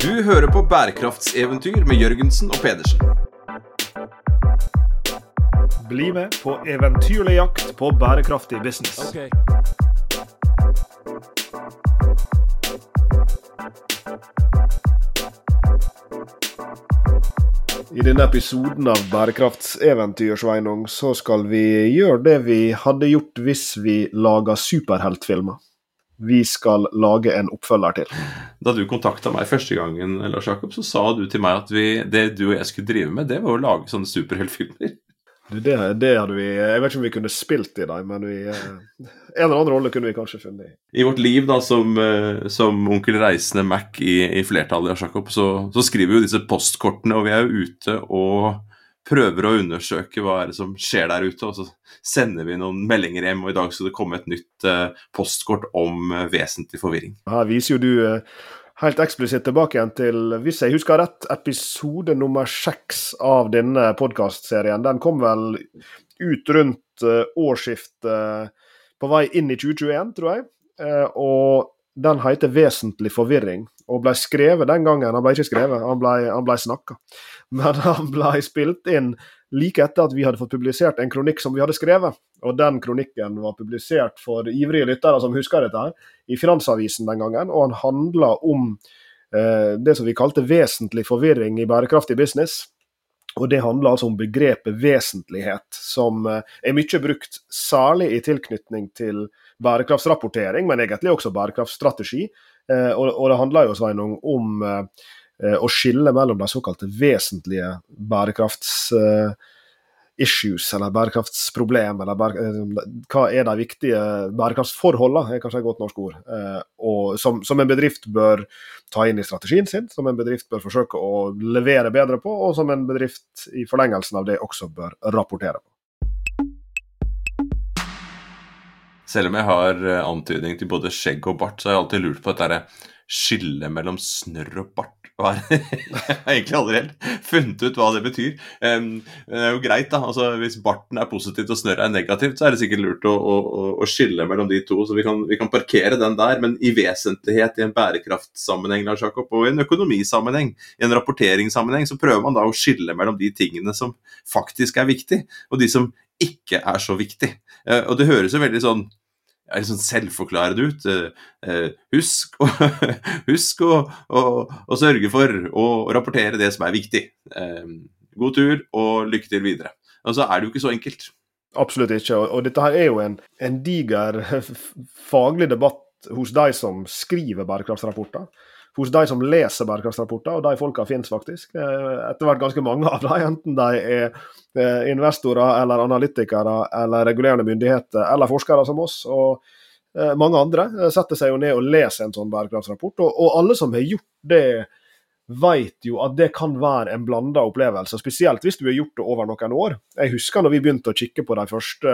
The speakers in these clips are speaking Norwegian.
Du hører på bærekraftseventyr med Jørgensen og Pedersen. Bli med på eventyrlig jakt på bærekraftig business. I denne episoden av Bærekraftseventyr Sveinung, så skal vi gjøre det vi hadde gjort hvis vi laga superheltfilmer. Vi skal lage en oppfølger til. Da du kontakta meg første gangen, Lars Jakob, så sa du til meg at vi, det du og jeg skulle drive med, det var å lage sånne superheltfilmer. Det, det, hadde vi Jeg vet ikke om vi kunne spilt i dem, men vi, eh, en eller annen rolle kunne vi kanskje funnet i. I vårt liv da, som, eh, som onkel Reisende Mac i, i flertallet, Jakob, så, så skriver vi jo disse postkortene, og vi er jo ute og prøver å undersøke hva er det som skjer der ute, og så sender vi noen meldinger hjem, og i dag skal det komme et nytt eh, postkort om eh, vesentlig forvirring. Her viser jo du eh, helt eksplisitt tilbake igjen til, hvis jeg husker rett, episode nummer seks av denne podkastserien. Den kom vel ut rundt årsskiftet på vei inn i 2021, tror jeg. Og den heter 'Vesentlig forvirring', og ble skrevet den gangen. Han ble ikke skrevet, han ble, han ble snakka. Men han ble spilt inn like etter at vi hadde fått publisert en kronikk som vi hadde skrevet. Og den kronikken var publisert for ivrige lyttere som husker dette, her, i Finansavisen den gangen. Og han handla om eh, det som vi kalte vesentlig forvirring i bærekraftig business. Og det handler altså om begrepet vesentlighet, som eh, er mye brukt særlig i tilknytning til bærekraftsrapportering, men egentlig også bærekraftstrategi. Eh, og, og, det handler jo Sveinung, om eh, Eh, å skille mellom de såkalte vesentlige bærekrafts-issues, eller bærekraftsproblem, eller bære, eh, hva er de viktige bærekraftsforholdene, er kanskje et godt norsk ord, eh, som, som, en bedrift bør ta inn i strategien sin, som en bedrift bør forsøke å levere bedre på, og som en bedrift i forlengelsen av det også bør rapportere på. Selv om jeg har antydning til både skjegg og bart, så har jeg alltid lurt på dette skillet mellom snørr og bart Jeg har egentlig aldri helt funnet ut hva det betyr. Det er jo greit, da. altså Hvis barten er positivt og snørret er negativt, så er det sikkert lurt å, å, å skille mellom de to. Så vi kan, vi kan, parkere den der. Men i vesentlighet i en bærekraftsammenheng Lars Jakob, og i en økonomisammenheng, i en rapporteringssammenheng, så prøver man da å skille mellom de tingene som faktisk er viktig, og de som ikke er så viktig. Uh, og det høres jo veldig sånn er liksom selvforklarende ut. Eh, eh, husk, husk å, å, å, sørge for å rapportere det som er viktig. Eh, god tur og lykke til videre. Og så er det jo ikke så enkelt. Absolutt ikke. Og dette her er jo en, en diger faglig debatt hos de som skriver bærekraftsrapporter hos de som leser bærekraftsrapporter, og de folka finnes faktisk. Eh, etter hvert ganske mange av dem, enten de er eh, investorer eller analytikere eller regulerende myndigheter eller forskere som oss. og eh, mange andre setter seg jo ned og leser en sånn bærekraftsrapport, og, og alle som har gjort det, vet jo at det kan være en blanda opplevelse, spesielt hvis du har gjort det over noen år. Jeg husker når vi begynte å kikke på de første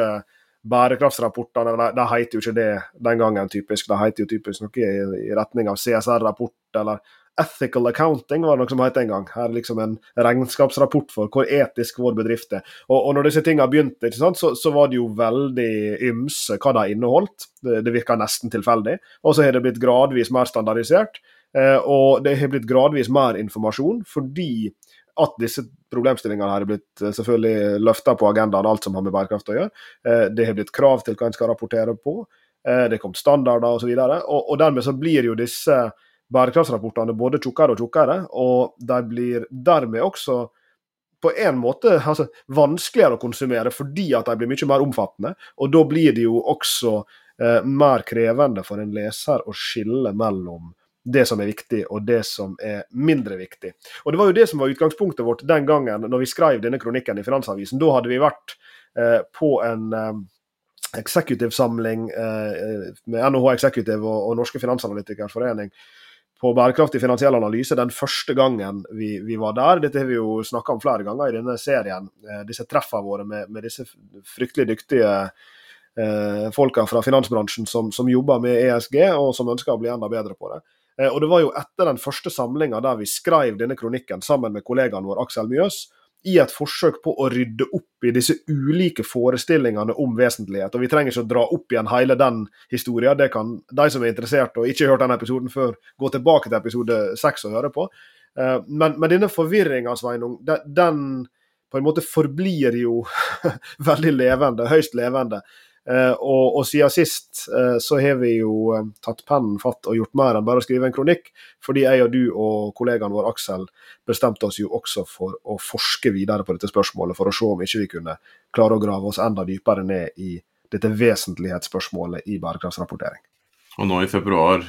bærekraftsrapportene, de, heter jo ikke det den gangen typisk, de heter jo typisk noe i, i retning av CSR-rapport eller Ethical accounting var det noe som het en gang. Her er liksom en regnskapsrapport for hvor etisk vår bedrift er. Og, og når disse tingene begynte, så, så, var det jo veldig ymse hva de inneholdt. Det, det virka nesten tilfeldig. Og så har det blitt gradvis mer standardisert. Eh, og det har blitt gradvis mer informasjon fordi at disse problemstillingene har blitt eh, selvfølgelig løfta på agendaen, alt som har med bærekraft å gjøre. Eh, det har blitt krav til hva en skal rapportere på. Eh, det er kommet standarder osv. Og, og, og dermed så blir jo disse bærekraftsrapportene både tjukkere og tjukkere, og de blir dermed også på en måte altså, vanskeligere å konsumere fordi at de blir mye mer omfattende. Og da blir det jo også eh, mer krevende for en leser å skille mellom det som er viktig, og det som er mindre viktig. Og Det var jo det som var utgangspunktet vårt den gangen når vi skrev denne kronikken i Finansavisen. Da hadde vi vært eh, på en eh, executive-samling eh, med NHH Executive og, og Norske Finansanalytikers Forening på bærekraftig finansiell analyse den første gangen vi, vi var der. Dette har vi jo snakka om flere ganger i denne serien. Eh, disse treffene våre med, med disse fryktelig dyktige eh, folka fra finansbransjen som, som, jobber med ESG, og som ønsker å bli enda bedre på det. Eh, og Det var jo etter den første samlinga der vi skrev denne kronikken sammen med kollegaen vår Aksel Mjøs, i et forsøk på å rydde opp i disse ulike forestillingene om vesentlighet. Og Vi trenger ikke å dra opp igjen hele den historien. Det kan de som er interessert og ikke har hørt denne episoden før, gå tilbake til episode seks og høre på. Eh, men, men denne forvirringa, Sveinung, den, den på en måte forblir jo veldig levende, høyst levende. Eh, og, og, siden sist eh, så har vi jo eh, tatt pennen fatt og gjort mer enn bare å skrive en kronikk. Fordi jeg og du og kollegaen vår Aksel bestemte oss jo også for å forske videre på dette spørsmålet, for å se om ikke vi kunne klare å grave oss enda dypere ned i dette vesentlighetsspørsmålet i bærekraftsrapportering. Og nå i februar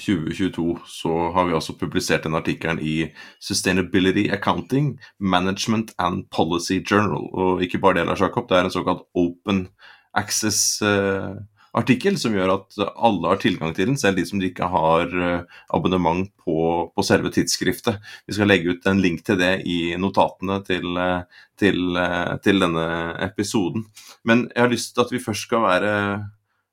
2022 så har vi altså publisert den artikkelen i Sustainability Accounting, Management and Policy Journal. Og ikke bare det, Lars Jakob, det er en såkalt open Access-artikkel, som gjør at alle har tilgang til den, selv de som ikke har eh, abonnement på, på, selve tidsskriftet. Vi skal legge ut en link til det i notatene til, eh, til, eh, til denne episoden. Men jeg har lyst til at vi først skal være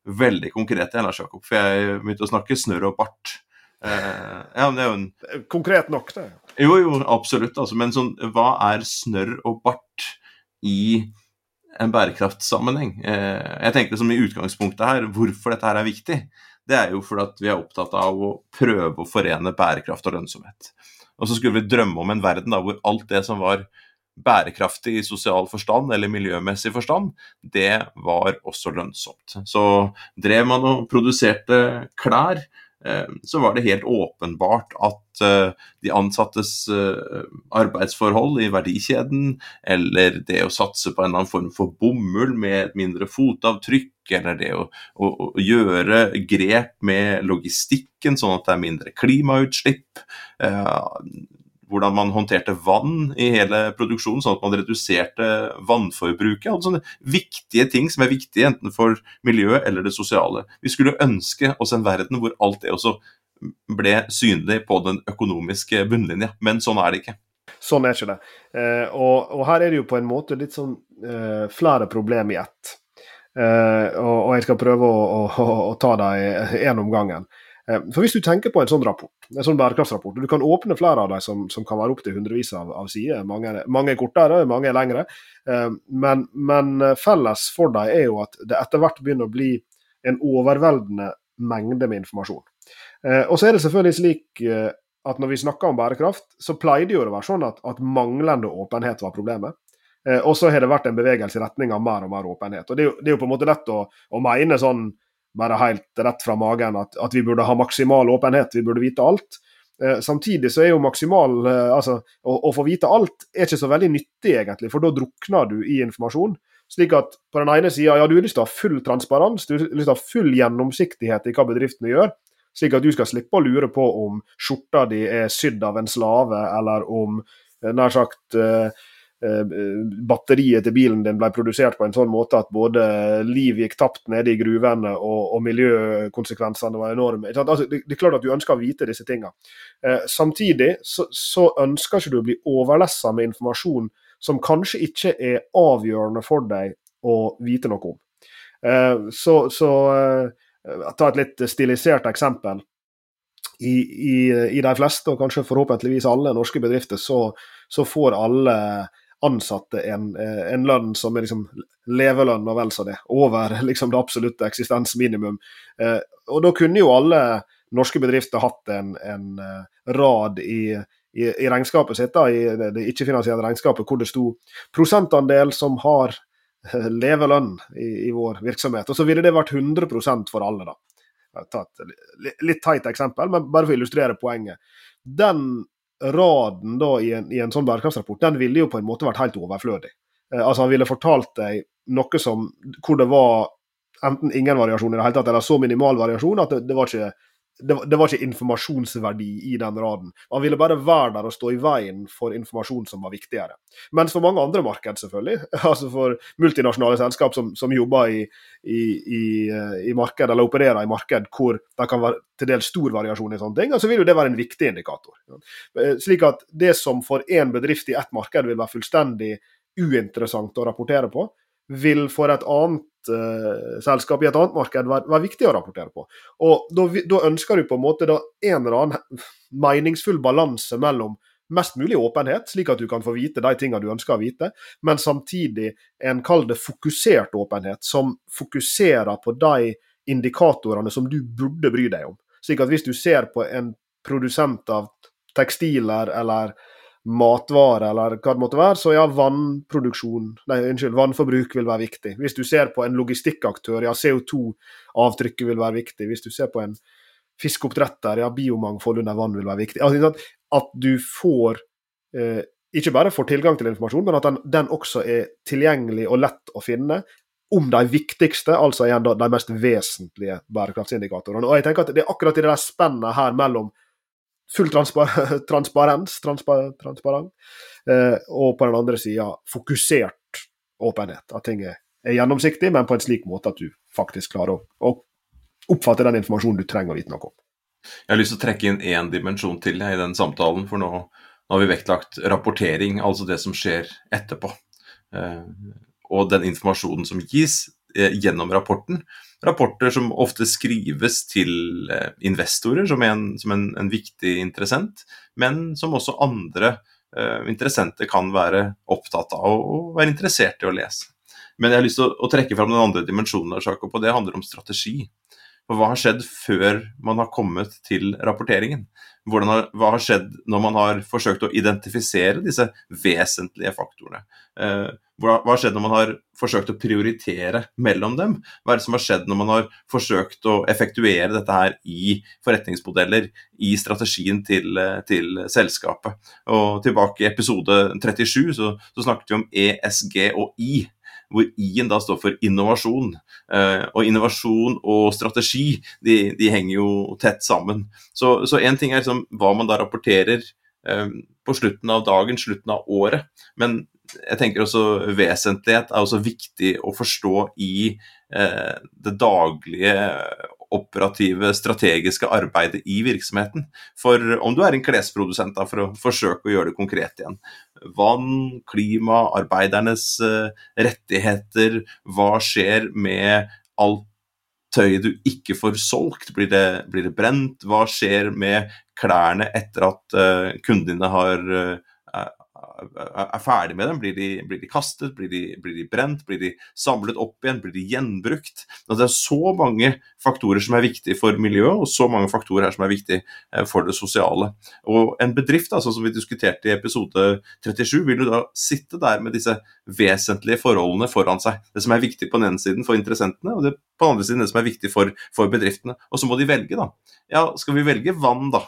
veldig konkrete, Lars Jakob, for jeg begynte å snakke snørr og bart. Uh, ja, det er jo en Konkret nok, det. Jo, jo, absolutt. Altså, men sånn, hva er snørr og bart i en bærekraftsammenheng. Eh, jeg tenker som i utgangspunktet her, hvorfor dette her er viktig, det er jo fordi at vi er opptatt av å prøve å forene bærekraft og lønnsomhet. Og så skulle vi drømme om en verden da, hvor alt det som var bærekraftig i sosial forstand eller miljømessig forstand, det var også lønnsomt. Så drev man og produserte klær, så var det helt åpenbart at eh, de ansattes eh, arbeidsforhold i verdikjeden, eller det å satse på en eller annen form for bomull med et mindre fotavtrykk, eller det å, å, å gjøre grep med logistikken sånn at det er mindre klimautslipp, hvordan man håndterte vann i hele produksjonen, sånn at man reduserte vannforbruket. Altså sånne viktige ting som er viktige enten for miljøet eller det sosiale. Vi skulle ønske oss en verden hvor alt det også ble synlig på den økonomiske bunnlinja, men sånn er det ikke. Sånn er ikke det. Eh, og, og, her er det jo på en måte litt sånn eh, flere problem i ett. Eh, og, og, jeg skal prøve å, å, å ta dem én om gangen. Eh, for Hvis du tenker på en sånn rapport, en sånn bærekraftsrapport, og du kan åpne flere av dem som, som kan være opptil hundrevis av, av sider, mange, mange, er kortere, mange er lengre, eh, men, men, felles for dem er jo at det etter hvert begynner å bli en overveldende mengde med informasjon. Eh, og så er det selvfølgelig slik at når vi snakker om bærekraft, så pleide jo å være sånn at, at manglende åpenhet var problemet. Og så har det vært en bevegelse i retning av mer og mer åpenhet. Og Det er jo, det er jo på en måte lett å, å mene sånn bare helt rett fra magen at, at, vi burde ha maksimal åpenhet, vi burde vite alt. Eh, samtidig så er jo maksimal eh, Altså, å, å, få vite alt er ikke så veldig nyttig, egentlig, for da drukner du i informasjon. Slik at på den ene sida, ja, du har lyst til å ha full transparens, du har lyst til å ha full gjennomsiktighet i hva bedriftene gjør. Slik at du skal slippe å lure på om skjorta di er sydd av en slave, eller om eh, nær sagt batteriet til bilen din ble produsert på en sånn måte at både liv gikk tapt nede i gruvene og, og miljøkonsekvensene var enorme. Altså, det, det, er klart at du ønsker å vite disse tingene. Eh, samtidig så, så, ønsker ikke du å bli overlessa med informasjon som kanskje ikke er avgjørende for deg å vite noe om. Eh, så, så eh, ta et litt stilisert eksempel. I, i, I, de fleste, og kanskje forhåpentligvis alle norske bedrifter, så, så får alle ansatte en, eh, en lønn som er liksom levelønn og vel så det, over liksom det absolutte eksistensminimum. Eh, og da kunne jo alle norske bedrifter hatt en, en eh, rad i, i, i, regnskapet sitt, da, i det, ikke-finansielle regnskapet, hvor det sto prosentandel som har levelønn i, i, vår virksomhet. Og så ville det vært 100 for alle, da. Jeg tar et litt teit eksempel, men bare for å illustrere poenget. Den raden da i en, i en sånn bærekraftsrapport, den ville jo på en måte vært helt overflødig. Eh, altså Han ville fortalt deg noe som, hvor det var enten ingen variasjon i det hele tatt, eller så minimal variasjon at det, det var ikke det, det, var ikke informasjonsverdi i den raden. Man ville bare være der og stå i veien for informasjon som var viktigere. Mens for mange andre marked, selvfølgelig, altså for multinasjonale selskap som, som jobber i, i, i, eh, i, marked, eller opererer i marked hvor det kan være til dels stor variasjon i sånne ting, så altså vil jo det være en viktig indikator. Eh, slik at det som for én bedrift i ett marked vil være fullstendig uinteressant å rapportere på, vil for et annet uh, selskap i et annet marked være, være, viktig å rapportere på. Og Da ønsker du på en måte da en eller annen meningsfull balanse mellom mest mulig åpenhet, slik at du kan få vite de tingene du ønsker å vite, men samtidig en kall det fokusert åpenhet, som fokuserer på de indikatorene som du burde bry deg om. Slik at hvis du ser på en produsent av tekstiler eller matvarer eller hva det måtte være, så ja, vannproduksjon, nei, unnskyld, vannforbruk vil være viktig. Hvis du ser på en logistikkaktør, ja, CO2-avtrykket vil være viktig. Hvis du ser på en fiskeoppdretter, ja, biomangfold under vann vil være viktig. Altså, at du får eh, ikke bare får tilgang til informasjon, men at den, den, også er tilgjengelig og lett å finne om de viktigste, altså igjen da, de mest vesentlige bærekraftsindikatorene. Og jeg tenker at Det er akkurat i det der spennet her mellom full transpar transparens, transpar transparent, eh, og på den andre sida fokusert åpenhet. At ting er, gjennomsiktig, men på en slik måte at du faktisk klarer å, å oppfatte den informasjonen du trenger å vite noe om. Jeg har lyst til å trekke inn én dimensjon til i den samtalen. For nå, nå, har vi vektlagt rapportering, altså det som skjer etterpå. Eh, og den informasjonen som gis eh, gjennom rapporten. Rapporter som ofte skrives til eh, investorer som, en, som en, en, viktig interessent, men som også andre eh, interessenter kan være opptatt av og være interessert i å lese. Men jeg har lyst til å, trekke fram den andre dimensjonen, Jacob, og det handler om strategi. For hva har skjedd før man har kommet til rapporteringen? Har, hva har skjedd når man har forsøkt å identifisere disse vesentlige faktorene? Eh, hva, har skjedd når man har forsøkt å prioritere mellom dem? Hva er det som har skjedd når man har forsøkt å effektuere dette her i forretningsmodeller, i strategien til, til selskapet? Og tilbake i episode 37 så, så snakket vi om ESG og I hvor I-en da står for innovasjon. Eh, og innovasjon og strategi de, de henger jo tett sammen. Så én ting er liksom hva man da rapporterer eh, på slutten av dagen, slutten av året. Men jeg tenker også vesentlighet er også viktig å forstå i eh, det daglige operative, strategiske arbeidet i virksomheten. For om du er en klesprodusent, da, for å forsøke å gjøre det konkret igjen. Vann, klima, arbeidernes eh, rettigheter. Hva skjer med alt tøyet du ikke får solgt? Blir det, blir det brent? Hva skjer med klærne etter at uh, kundene har uh, er ferdig med dem? Blir de, blir de kastet? Blir de, blir de, brent? Blir de samlet opp igjen? Blir de gjenbrukt? Altså, det er så mange faktorer som er viktige for miljøet, og så mange faktorer her som er viktige eh, for det sosiale. Og En bedrift altså, som vi diskuterte i episode 37, vil jo da sitte der med disse vesentlige forholdene foran seg. Det som er viktig på den ene siden for interessentene, og det på den andre siden det som er viktig for, for bedriftene. Og så må de velge, da. Ja, skal vi velge vann, da?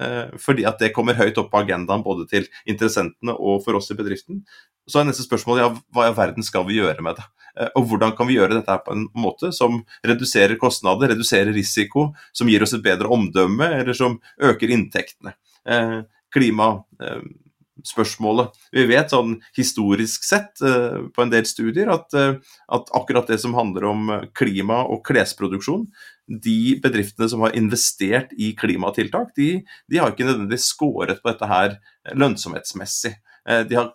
Eh, fordi at det kommer høyt opp på agendaen både til interessentene og for oss i bedriften. Så er neste spørsmål ja, hva i verden skal vi gjøre med det? Eh, og hvordan kan vi gjøre dette på en måte som reduserer kostnader, reduserer risiko, som gir oss et bedre omdømme, eller som øker inntektene? Eh, klima spørsmålet. Vi vet sånn historisk sett uh, på en del studier at, uh, at, akkurat det som handler om klima og klesproduksjon, de bedriftene som har investert i klimatiltak, de, de har ikke nødvendigvis skåret på dette her lønnsomhetsmessig. De har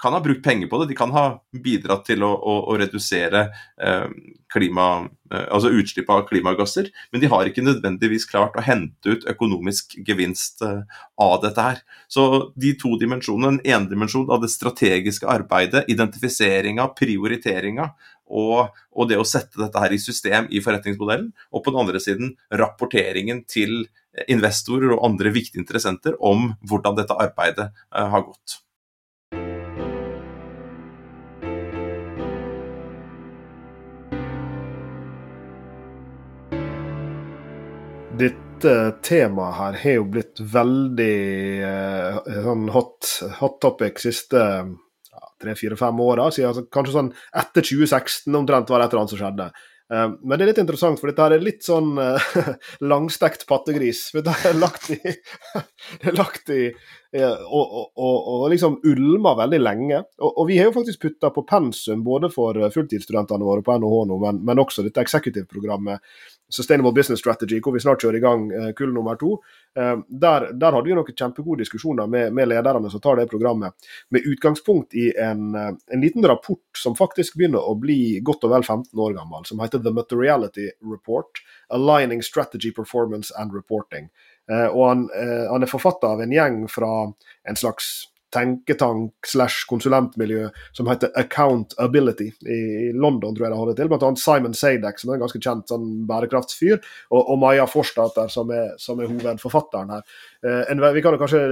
kan ha brukt penger på det. De kan ha bidratt til å, å, å redusere eh, klima, eh, altså utslipp av klimagasser, men de har ikke nødvendigvis klart å hente ut økonomisk gevinst eh, av dette her. Så de to dimensjonene, en endimensjon av det strategiske arbeidet, identifiseringa, prioriteringa, og, og, det å sette dette her i system i forretningsmodellen, og på den andre siden rapporteringen til investorer og andre viktige interessenter om hvordan dette arbeidet eh, har gått. Dette temaet her har jo blitt veldig eh, sånn hot, hot topic siste tre-fire-fem åra. Altså, kanskje sånn etter 2016 omtrent var det et eller annet som skjedde. Eh, men det er litt interessant, for dette her er litt sånn uh, langstekt pattegris. For er lagt i, det er lagt i og, og, og, og, liksom ulmer veldig lenge. Og, vi har jo faktisk putta på pensum både for fulltidsstudentene våre på NHH nå, men, men også dette executive-programmet Sustainable Business Strategy, hvor vi snart kjører i gang eh, kull nummer to. Eh, der, der hadde vi noen kjempegode diskusjoner med, med, lederne som tar det programmet, med utgangspunkt i en, eh, en, liten rapport som faktisk begynner å bli godt og vel 15 år gammel, som heter The Materiality Report. Aligning Strategy Performance and Reporting. Og han, han, er forfatter av en gjeng fra en slags tenketank slash konsulentmiljø som heter Accountability i London, tror jeg det holder til. Blant annet Simon Sadek, som er en ganske kjent sånn bærekraftsfyr, og, og Maja Forstater, som er, som er hovedforfatteren her. Eh, en, vi kan jo kanskje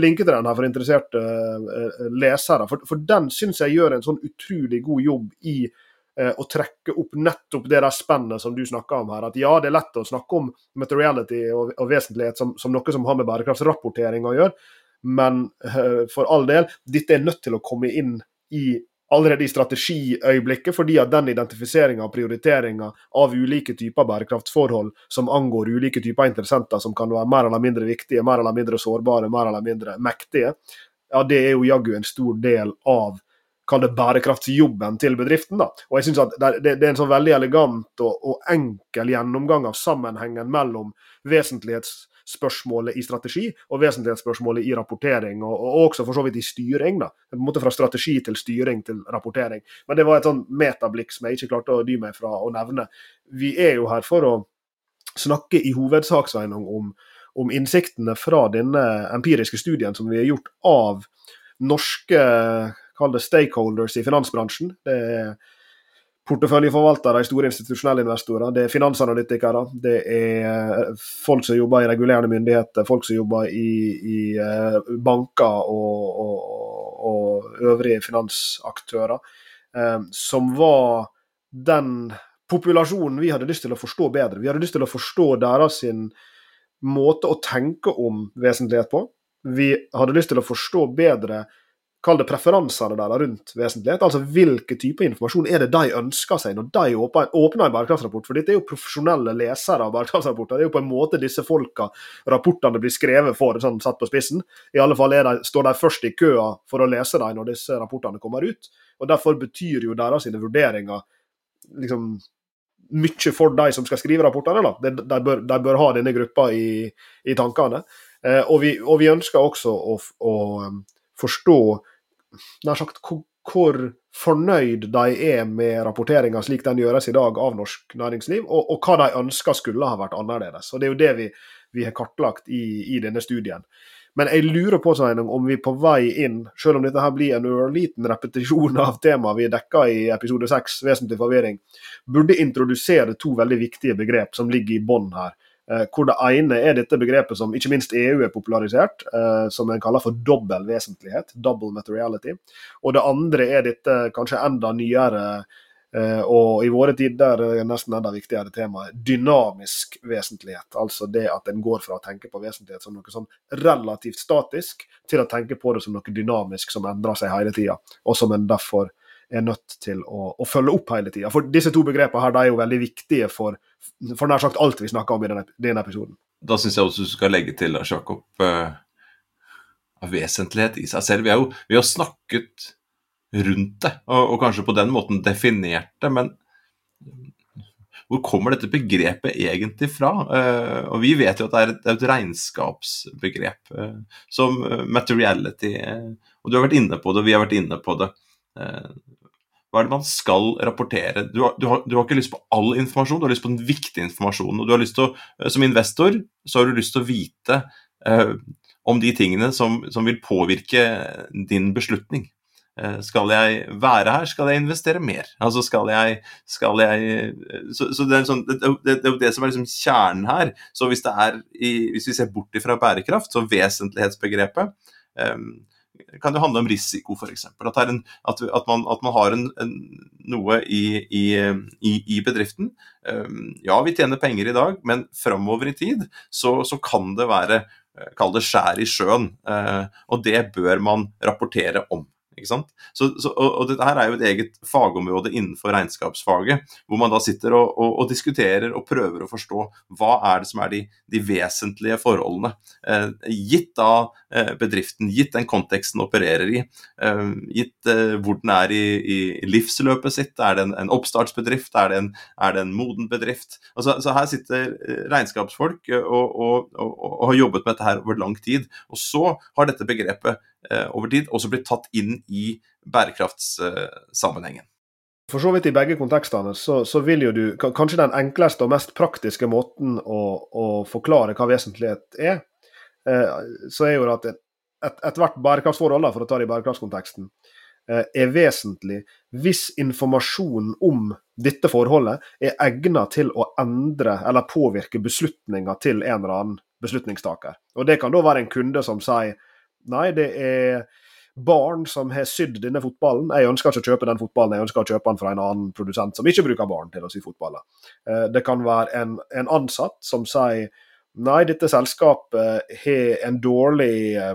linke til den her for interesserte eh, lesere, for, for den syns jeg gjør en sånn utrolig god jobb i eh, å trekke opp nettopp det der spennet som du snakker om her. At ja, det er lett å snakke om materiality og, og vesentlighet som, som noe som har med bærekraftsrapportering å gjøre, men uh, for all del, dette er nødt til å komme inn i allerede i strategiøyeblikket, fordi at den identifiseringa og prioriteringa av ulike typer bærekraftsforhold som angår ulike typer interessenter som kan være mer eller mindre viktige, mer eller mindre sårbare, mer eller mindre mektige, ja, det er jo jaggu en stor del av kall det bærekraftsjobben til bedriften. da. Og jeg synes at det, det er en sånn veldig elegant og, og enkel gjennomgang av sammenhengen mellom vesentlighetsspørsmålet i strategi og vesentlighetsspørsmålet i rapportering, og, og, også for så vidt i styring. da, på en måte Fra strategi til styring til rapportering. Men det var et sånn metablikk som jeg ikke klarte å dy meg fra å nevne. Vi er jo her for å snakke i hovedsak om, om innsiktene fra denne empiriske studien som vi har gjort av norske kall det stakeholders i finansbransjen. Det er porteføljeforvaltere store institusjonelle investorer, det er finansanalytikere, det er eh, folk som jobber i regulerende myndigheter, folk som jobber i, i eh, banker og, og, og, øvrige finansaktører, eh, som var den populasjonen vi hadde lyst til å forstå bedre. Vi hadde lyst til å forstå deres måte å tenke om vesentlighet på. Vi hadde lyst til å forstå bedre kall det preferansene der rundt vesentlighet. Altså hvilke typer informasjon er det de ønsker seg når de åpner, en bærekraftsrapport. For dette er jo profesjonelle lesere av bærekraftsrapporter. Det er jo på en måte disse folka rapportene blir skrevet for, sånn satt på spissen. I alle fall de, står de først i køa for å lese dem når disse rapportene kommer ut. Og Derfor betyr jo deres sine vurderinger liksom mye for de som skal skrive rapportene. da. De, de, bør, de bør, ha denne gruppa i, i tankene. Eh, og, vi, og, vi, ønsker også å, å forstå nær sagt hvor, fornøyd de er med rapporteringa slik den gjøres i dag av norsk næringsliv, og, og, hva de ønsker skulle ha vært annerledes. Og Det er jo det vi, vi har kartlagt i, i, denne studien. Men jeg lurer på om vi på vei inn, selv om dette her blir en ørliten repetisjon av temaet vi dekka i episode seks, vesentlig forvirring, burde introdusere to veldig viktige begrep som ligger i bånn her. Eh, hvor det ene er dette begrepet som ikke minst EU er popularisert, eh, som en kaller for dobbel vesentlighet, double materiality. Og det andre er dette kanskje enda nyere eh, og i våre tider nesten enda viktigere temaet dynamisk vesentlighet. Altså det at en går fra å tenke på vesentlighet som noe sånn relativt statisk, til å tenke på det som noe dynamisk som endrer seg hele tida, og som en derfor er nødt til å, å følge opp hele tida. For disse to begrepene her, er jo veldig viktige for, for nær sagt alt vi snakker om i denne, episoden. Da syns jeg også du skal legge til, Jakob, uh, vesentlighet i seg selv. Vi, jo, vi har snakket rundt det, og, og, kanskje på den måten definert det, men hvor kommer dette begrepet egentlig fra? Uh, og Vi vet jo at det er et, et regnskapsbegrep, uh, som materiality. og Du har vært inne på det, og vi har vært inne på det. Hva er det man skal rapportere? Du har, du, har, du har, ikke lyst på all informasjon, du har lyst på den viktige informasjonen. Og du har lyst til å, eh, som investor så har du lyst til å vite eh, om de tingene som, som, vil påvirke din beslutning. Eh, skal jeg være her, skal jeg investere mer? Altså skal jeg, skal jeg Så, så det, er sånn, det, det, er jo det som er liksom kjernen her. Så hvis, i, hvis vi ser bort ifra bærekraft, så vesentlighetsbegrepet eh, kan jo handle om risiko, f.eks. At, at, at, man, at man har en, en, noe i, i, i, bedriften. Um, ja, vi tjener penger i dag, men framover i tid så, så, kan det være eh, Kall det skjær i sjøen. Uh, og det bør man rapportere om. Så, så, og, og, dette her er jo et eget fagområde innenfor regnskapsfaget, hvor man da sitter og, og, og diskuterer og prøver å forstå hva er det som er de, de vesentlige forholdene. Eh, gitt da eh, bedriften, gitt den konteksten den opererer i, eh, gitt eh, hvor den er i, i, livsløpet sitt, er det en, en oppstartsbedrift, er det en, er det en moden bedrift? Altså, så her sitter eh, regnskapsfolk og, har jobbet med dette her over lang tid. Og så har dette begrepet Eh, over tid, også blir tatt inn i bærekraftssammenhengen. for så vidt i begge kontekstene, så, så, vil jo du Kanskje den enkleste og mest praktiske måten å, å forklare hva vesentlighet er, eh, så er jo at ethvert et bærekraftsforhold, for å ta det i bærekraftskonteksten, eh, er vesentlig hvis informasjonen om dette forholdet er egnet til å endre eller påvirke beslutninger til en eller annen beslutningstaker. Og Det kan da være en kunde som sier nei, det er barn som har sydd denne fotballen. Jeg ønsker ikke å kjøpe den fotballen, jeg ønsker å kjøpe den fra en annen produsent som ikke bruker barn til å sy fotballer. Eh, det kan være en, en ansatt som sier nei, dette selskapet har en dårlig eh,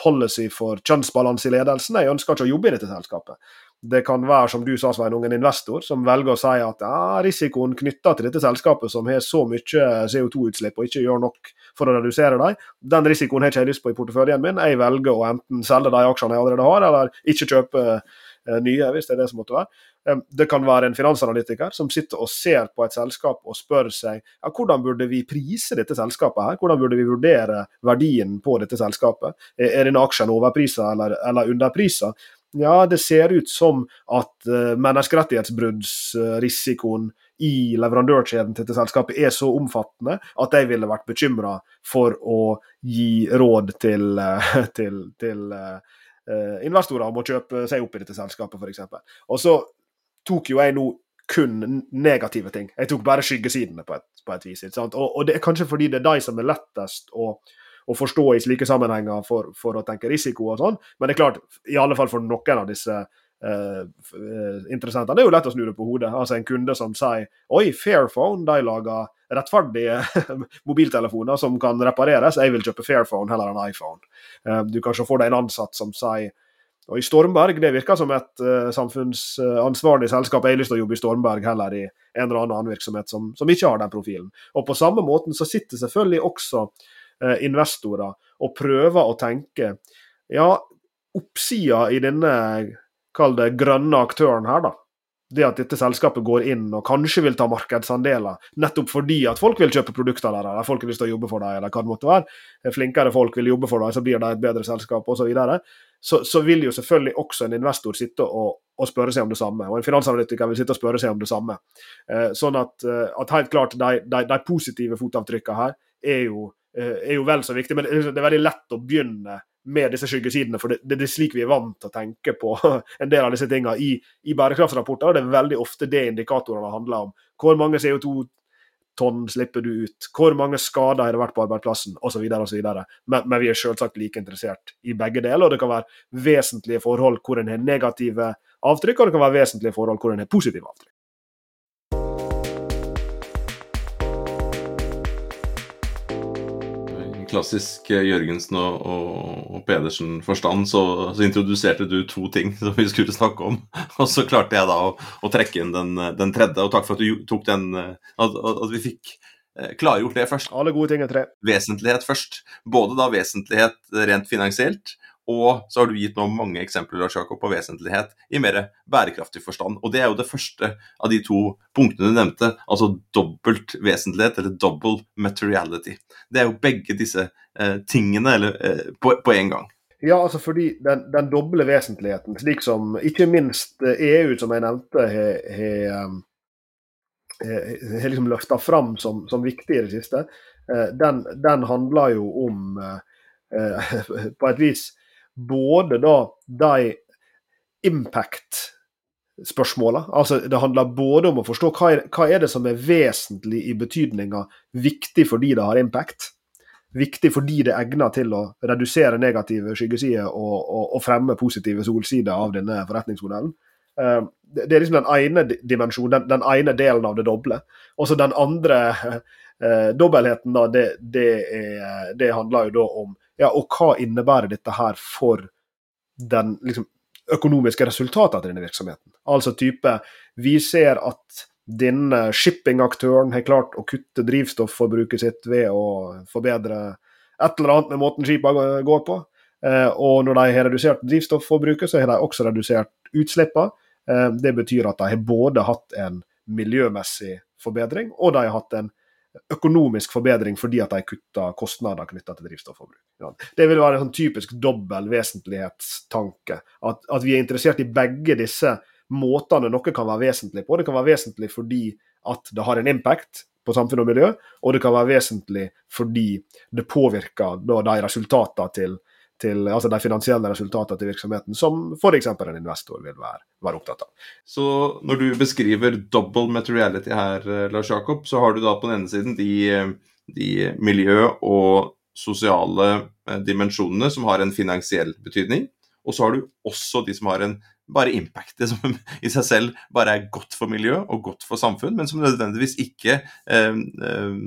policy for kjønnsbalanse i ledelsen, jeg ønsker ikke å jobbe i dette selskapet. Det kan være, som du sa, Svein, en investor som velger å si at ja, risikoen knytta til dette selskapet som har så mye CO2-utslipp og ikke gjør nok for å redusere dem, den risikoen har ikke jeg lyst på i porteføljen min. Jeg velger å enten selge de aksjene jeg allerede har, eller ikke kjøpe eh, nye, hvis det er det som måtte være. Det kan være en finansanalytiker som sitter og ser på et selskap og spør seg ja, hvordan burde vi prise dette selskapet her, hvordan burde vi vurdere verdien på dette selskapet. Er denne aksjen overprisa eller, eller underprisa? Ja, det ser ut som at uh, menneskerettighetsbruddsrisikoen i leverandørkjeden til dette selskapet er så omfattende at de ville vært bekymra for å gi råd til, uh, til, til uh, investorer om å kjøpe seg opp i dette selskapet, f.eks. Og så tok jo jeg nå kun negative ting. Jeg tok bare skyggesidene på et, på et vis. Og, og, det er kanskje fordi det er de som er lettest å å forstå i slike sammenhenger for, for, å tenke risiko og sånn. Men det er klart, i alle fall for noen av disse eh, interessentene, det er jo lett å snu det på hodet. Altså En kunde som sier oi, Fairphone de lager rettferdige mobiltelefoner som kan repareres, jeg vil kjøpe Fairphone heller enn iPhone. Eh, du kan se for deg en ansatt som sier og i Stormberg, det virker som et uh, samfunnsansvarlig selskap. Jeg har lyst til å jobbe i Stormberg heller i en eller annen virksomhet som, som, ikke har den profilen. Og på samme måten så sitter selvfølgelig også Eh, investorer og prøver å tenke ja, oppsida i denne kall det grønne aktøren her, da. Det at dette selskapet går inn og kanskje vil ta markedsandeler, nettopp fordi at folk vil kjøpe produkter der, eller folk har lyst til å jobbe for deg, eller hva det måtte være. Flinkere folk vil jobbe for deg, så blir det et bedre selskap, osv. Så, videre. så Så vil jo selvfølgelig også en investor sitte og, og, spørre seg om det samme. Og en finansanalytiker vil sitte og spørre seg om det samme. Eh, sånn at, eh, at helt klart de, de, de positive fotavtrykkene her er jo Eh, er jo vel så viktig. Men det er veldig lett å begynne med disse skyggesidene, for det, det, er slik vi er vant til å tenke på en del av disse tingene i, i bærekraftsrapporter. og Det er veldig ofte det indikatorene handler om. Hvor mange CO2-tonn slipper du ut? Hvor mange skader har det vært på arbeidsplassen? Osv. Men, men vi er selvsagt like interessert i begge deler. og Det kan være vesentlige forhold hvor en har negative avtrykk, og det kan være vesentlige forhold hvor en har positive avtrykk. Klassisk eh, Jørgensen og, og, og Pedersen-forstand, så, så, introduserte du to ting som vi skulle snakke om. Og så klarte jeg da å, å trekke inn den, den, tredje, og takk for at du tok den eh, At, at vi fikk eh, klargjort det først. Alle gode ting er tre. Vesentlighet først. Både da vesentlighet rent finansielt, og så har du gitt nå mange eksempler Lars Jakob, på vesentlighet i mer bærekraftig forstand. Og det er jo det første av de to punktene du nevnte, altså dobbelt vesentlighet, eller double materiality. Det er jo begge disse eh, tingene eller, eh, på, en gang. Ja, altså fordi den, den, doble vesentligheten, slik som ikke minst EU, som jeg nevnte, har har liksom løfta fram som, som, viktig i det siste, eh, den, den handler jo om eh, på et vis både da de impact-spørsmåla. Altså, det handler både om å forstå hva er, hva er det som er vesentlig i betydninga viktig fordi det har impact. Viktig fordi det er egnet til å redusere negative skyggesider og, og, og fremme positive solsider av denne forretningsmodellen. Uh, det, er liksom den ene dimensjonen, den, den, ene delen av det doble. Og så den andre uh, dobbeltheten, da, det, det, er, det handler jo da om ja, og hva innebærer dette her for den liksom, økonomiske resultatet av denne virksomheten? Altså type Vi ser at denne shippingaktøren har klart å kutte drivstofforbruket sitt ved å forbedre et eller annet med måten skipa går på. Eh, og når de har redusert drivstofforbruket, så har de også redusert utslippene. Eh, det betyr at de har både hatt en miljømessig forbedring, og de har hatt en økonomisk forbedring fordi at de kutter kostnader knytta til drivstofforbruk. Det vil være en sånn typisk dobbel vesentlighetstanke. At, at, vi er interessert i begge disse måtene noe kan være vesentlig på. Det kan være vesentlig fordi at det har en impact på samfunn og miljø, og det kan være vesentlig fordi det påvirker da, de resultatene til, til, altså de finansielle resultatene til virksomheten, som f.eks. en investor vil være, være, opptatt av. Så når du beskriver double materiality her, eh, Lars Jakob, så har du da på den ene siden de, de miljø- og sosiale eh, dimensjonene som har en finansiell betydning. Og så har du også de som har en bare impact, det som i seg selv bare er godt for miljø og godt for samfunn, men som nødvendigvis ikke eh, eh,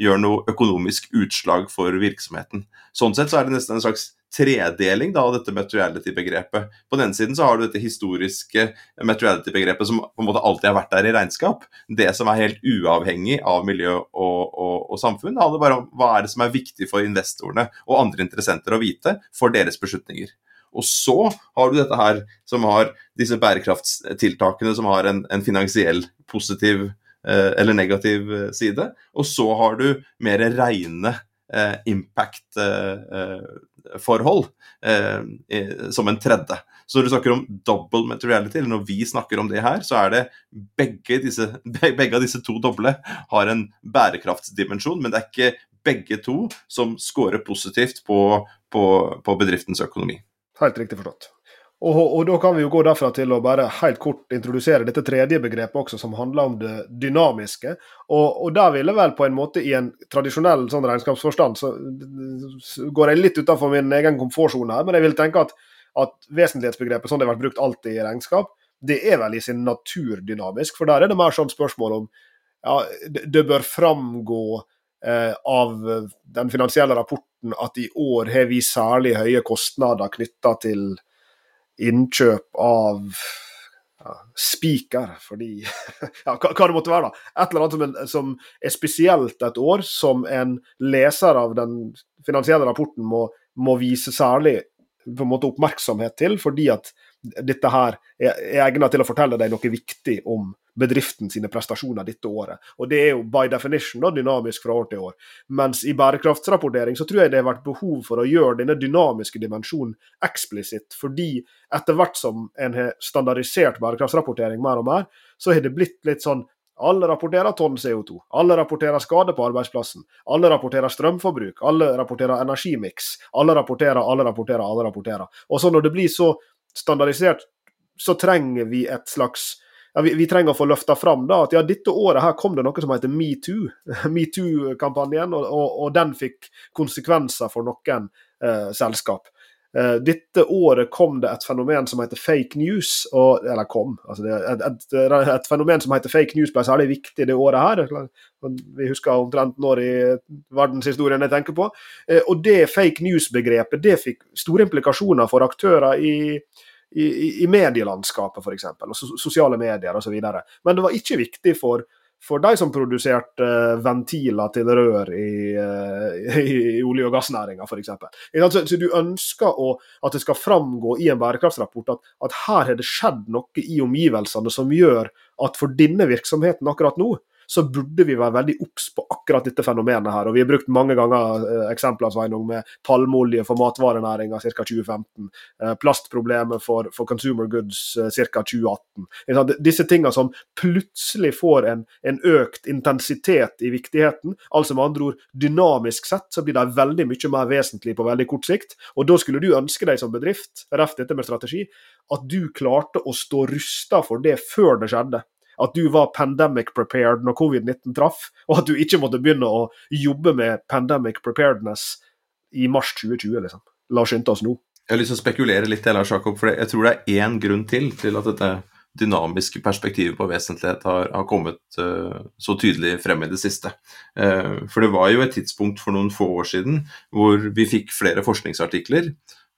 gjør noe økonomisk utslag for virksomheten. Sånn sett så er det nesten en slags tredeling da, av dette materiality-begrepet. På den siden så har du dette historiske materiality-begrepet som på en måte alltid har vært der i regnskap. Det som er helt uavhengig av miljø og, og, og samfunn. Det bare om hva er det som er viktig for investorene og andre interessenter å vite for deres beslutninger. Og så har du dette her som har disse bærekraftstiltakene som har en, en finansiell positiv eh, eller negativ eh, side. Og så har du mer reine eh, impact-forhold eh, eh, som en tredje. Så når du snakker om double materiality, eller når vi snakker om det her, så er det begge disse, begge av disse to doble har en bærekraftsdimensjon, men det er ikke begge to som scorer positivt på, på, på bedriftens økonomi. Helt riktig forstått. Og, og, da kan vi jo gå derfra til å bare helt kort introdusere dette tredje begrepet også, som handler om det dynamiske. Og, og der vil jeg vel på en måte i en tradisjonell sånn regnskapsforstand, så går jeg litt utenfor min egen komfortsone her, men jeg vil tenke at, at vesentlighetsbegrepet sånn det har vært brukt alltid i regnskap, det er vel i sin natur dynamisk. For der er det mer sånn spørsmål om ja, det bør framgå eh, av den finansielle rapporten at i år har vi særlig høye kostnader knytta til innkjøp av ja, spiker, fordi ja, hva, det måtte være, da. Et eller annet som, som, er spesielt et år, som en leser av den finansielle rapporten må, må vise særlig på en måte oppmerksomhet til, fordi at dette her er, er egnet til å fortelle deg noe viktig om bedriften sine prestasjoner dette året. Og Det er jo by definition da, dynamisk fra år til år. Mens i bærekraftsrapportering så tror jeg det har vært behov for å gjøre denne dynamiske dimensjonen eksplisitt. Fordi etter hvert som en har standardisert bærekraftsrapportering mer og mer, så har det blitt litt sånn alle rapporterer tonn CO2. Alle rapporterer skade på arbeidsplassen. Alle rapporterer strømforbruk. Alle rapporterer energimiks. Alle rapporterer, alle rapporterer, alle rapporterer. Og så når det blir så standardisert, så trenger vi et slags ja, vi, vi, trenger å få løfta fram da, at ja, dette året her kom det noe som heter metoo. Metoo-kampanjen, og, og, og, den fikk konsekvenser for noen eh, selskap. Eh, dette året kom det et fenomen som heter fake news. Og, eller kom. altså et, et, et, fenomen som heter fake news ble særlig viktig det året her. Vi husker omtrent når i verdenshistorien jeg tenker på. Eh, og det fake news-begrepet det fikk store implikasjoner for aktører i i, i medielandskapet, f.eks., og sosiale medier osv. Men det var ikke viktig for, for de som produserte uh, ventiler til rør i, uh, i, i olje- og gassnæringa, f.eks. Så, så du ønsker å, at det skal framgå i en bærekraftsrapport at, at her har det skjedd noe i omgivelsene som gjør at for denne virksomheten akkurat nå, så burde vi være veldig obs på akkurat dette fenomenet her. Og vi har brukt mange ganger eh, eksempler Sveinung, med palmeolje for matvarenæringa ca. 2015. Eh, plastproblemet for, for, consumer goods eh, ca. 2018. Disse tingene som plutselig får en, en, økt intensitet i viktigheten. Altså med andre ord, dynamisk sett så blir de veldig mye mer vesentlig på veldig kort sikt. Og da skulle du ønske deg som bedrift, reft dette med strategi, at du klarte å stå rusta for det før det skjedde at du var pandemic prepared når covid-19 traff, og at du ikke måtte begynne å jobbe med pandemic preparedness i mars 2020. liksom. La oss skynde oss nå. Jeg har lyst til å spekulere litt, Lars Jakob, for jeg tror det er én grunn til til at dette dynamiske perspektivet på vesentlighet har, har kommet uh, så tydelig frem i det siste. Uh, for det var jo et tidspunkt for noen få år siden hvor vi fikk flere forskningsartikler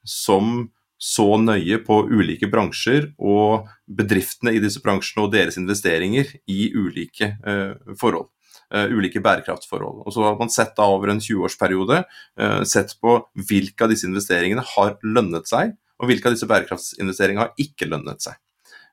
som så nøye på ulike bransjer og bedriftene i disse bransjene og deres investeringer i ulike uh, forhold. Uh, ulike bærekraftsforhold. Og så har man sett da over en 20-årsperiode uh, sett på hvilke av disse investeringene har lønnet seg, og hvilke av disse bærekraftsinvesteringene har ikke lønnet seg.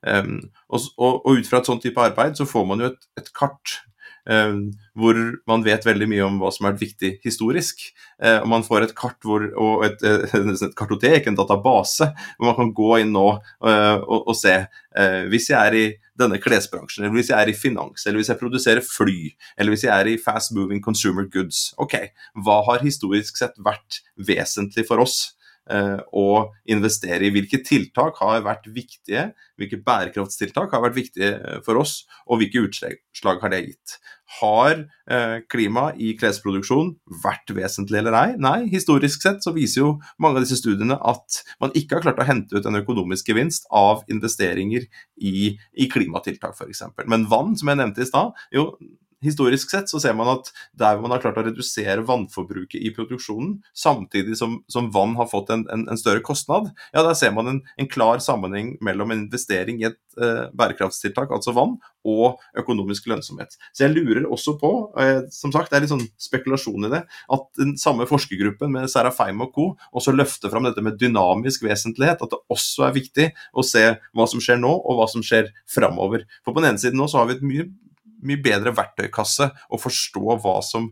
Um, og, og, ut fra et sånt type arbeid så får man jo et, et kart eh, hvor man vet veldig mye om hva som har vært viktig historisk. Eh, og man får et kart hvor, og et, et, kartotek, en database, hvor man kan gå inn nå eh, og, og, se eh, Hvis jeg er i denne klesbransjen, eller hvis jeg er i finans, eller hvis jeg produserer fly, eller hvis jeg er i fast moving consumer goods, ok, hva har historisk sett vært vesentlig for oss? Eh, å investere i. Hvilke tiltak har vært viktige, hvilke bærekraftstiltak har vært viktige eh, for oss, og hvilke utslag har det gitt. Har eh, klima i klesproduksjon vært vesentlig eller ei? Nei, historisk sett så viser jo mange av disse studiene at man ikke har klart å hente ut en økonomisk gevinst av investeringer i, i klimatiltak f.eks. Men vann, som jeg nevnte i stad, jo historisk sett så ser man at der man har klart å redusere vannforbruket i produksjonen, samtidig som, som vann har fått en, en, en, større kostnad, ja, der ser man en, en klar sammenheng mellom en investering i et eh, bærekraftstiltak, altså vann, og økonomisk lønnsomhet. Så jeg lurer også på, eh, som sagt, det er litt sånn spekulasjon i det, at den samme forskergruppen med Serafeim og co. også løfter fram dette med dynamisk vesentlighet, at det også er viktig å se hva som skjer nå, og hva som skjer framover. For på den ene siden nå så har vi et mye mye bedre verktøykasse å forstå hva som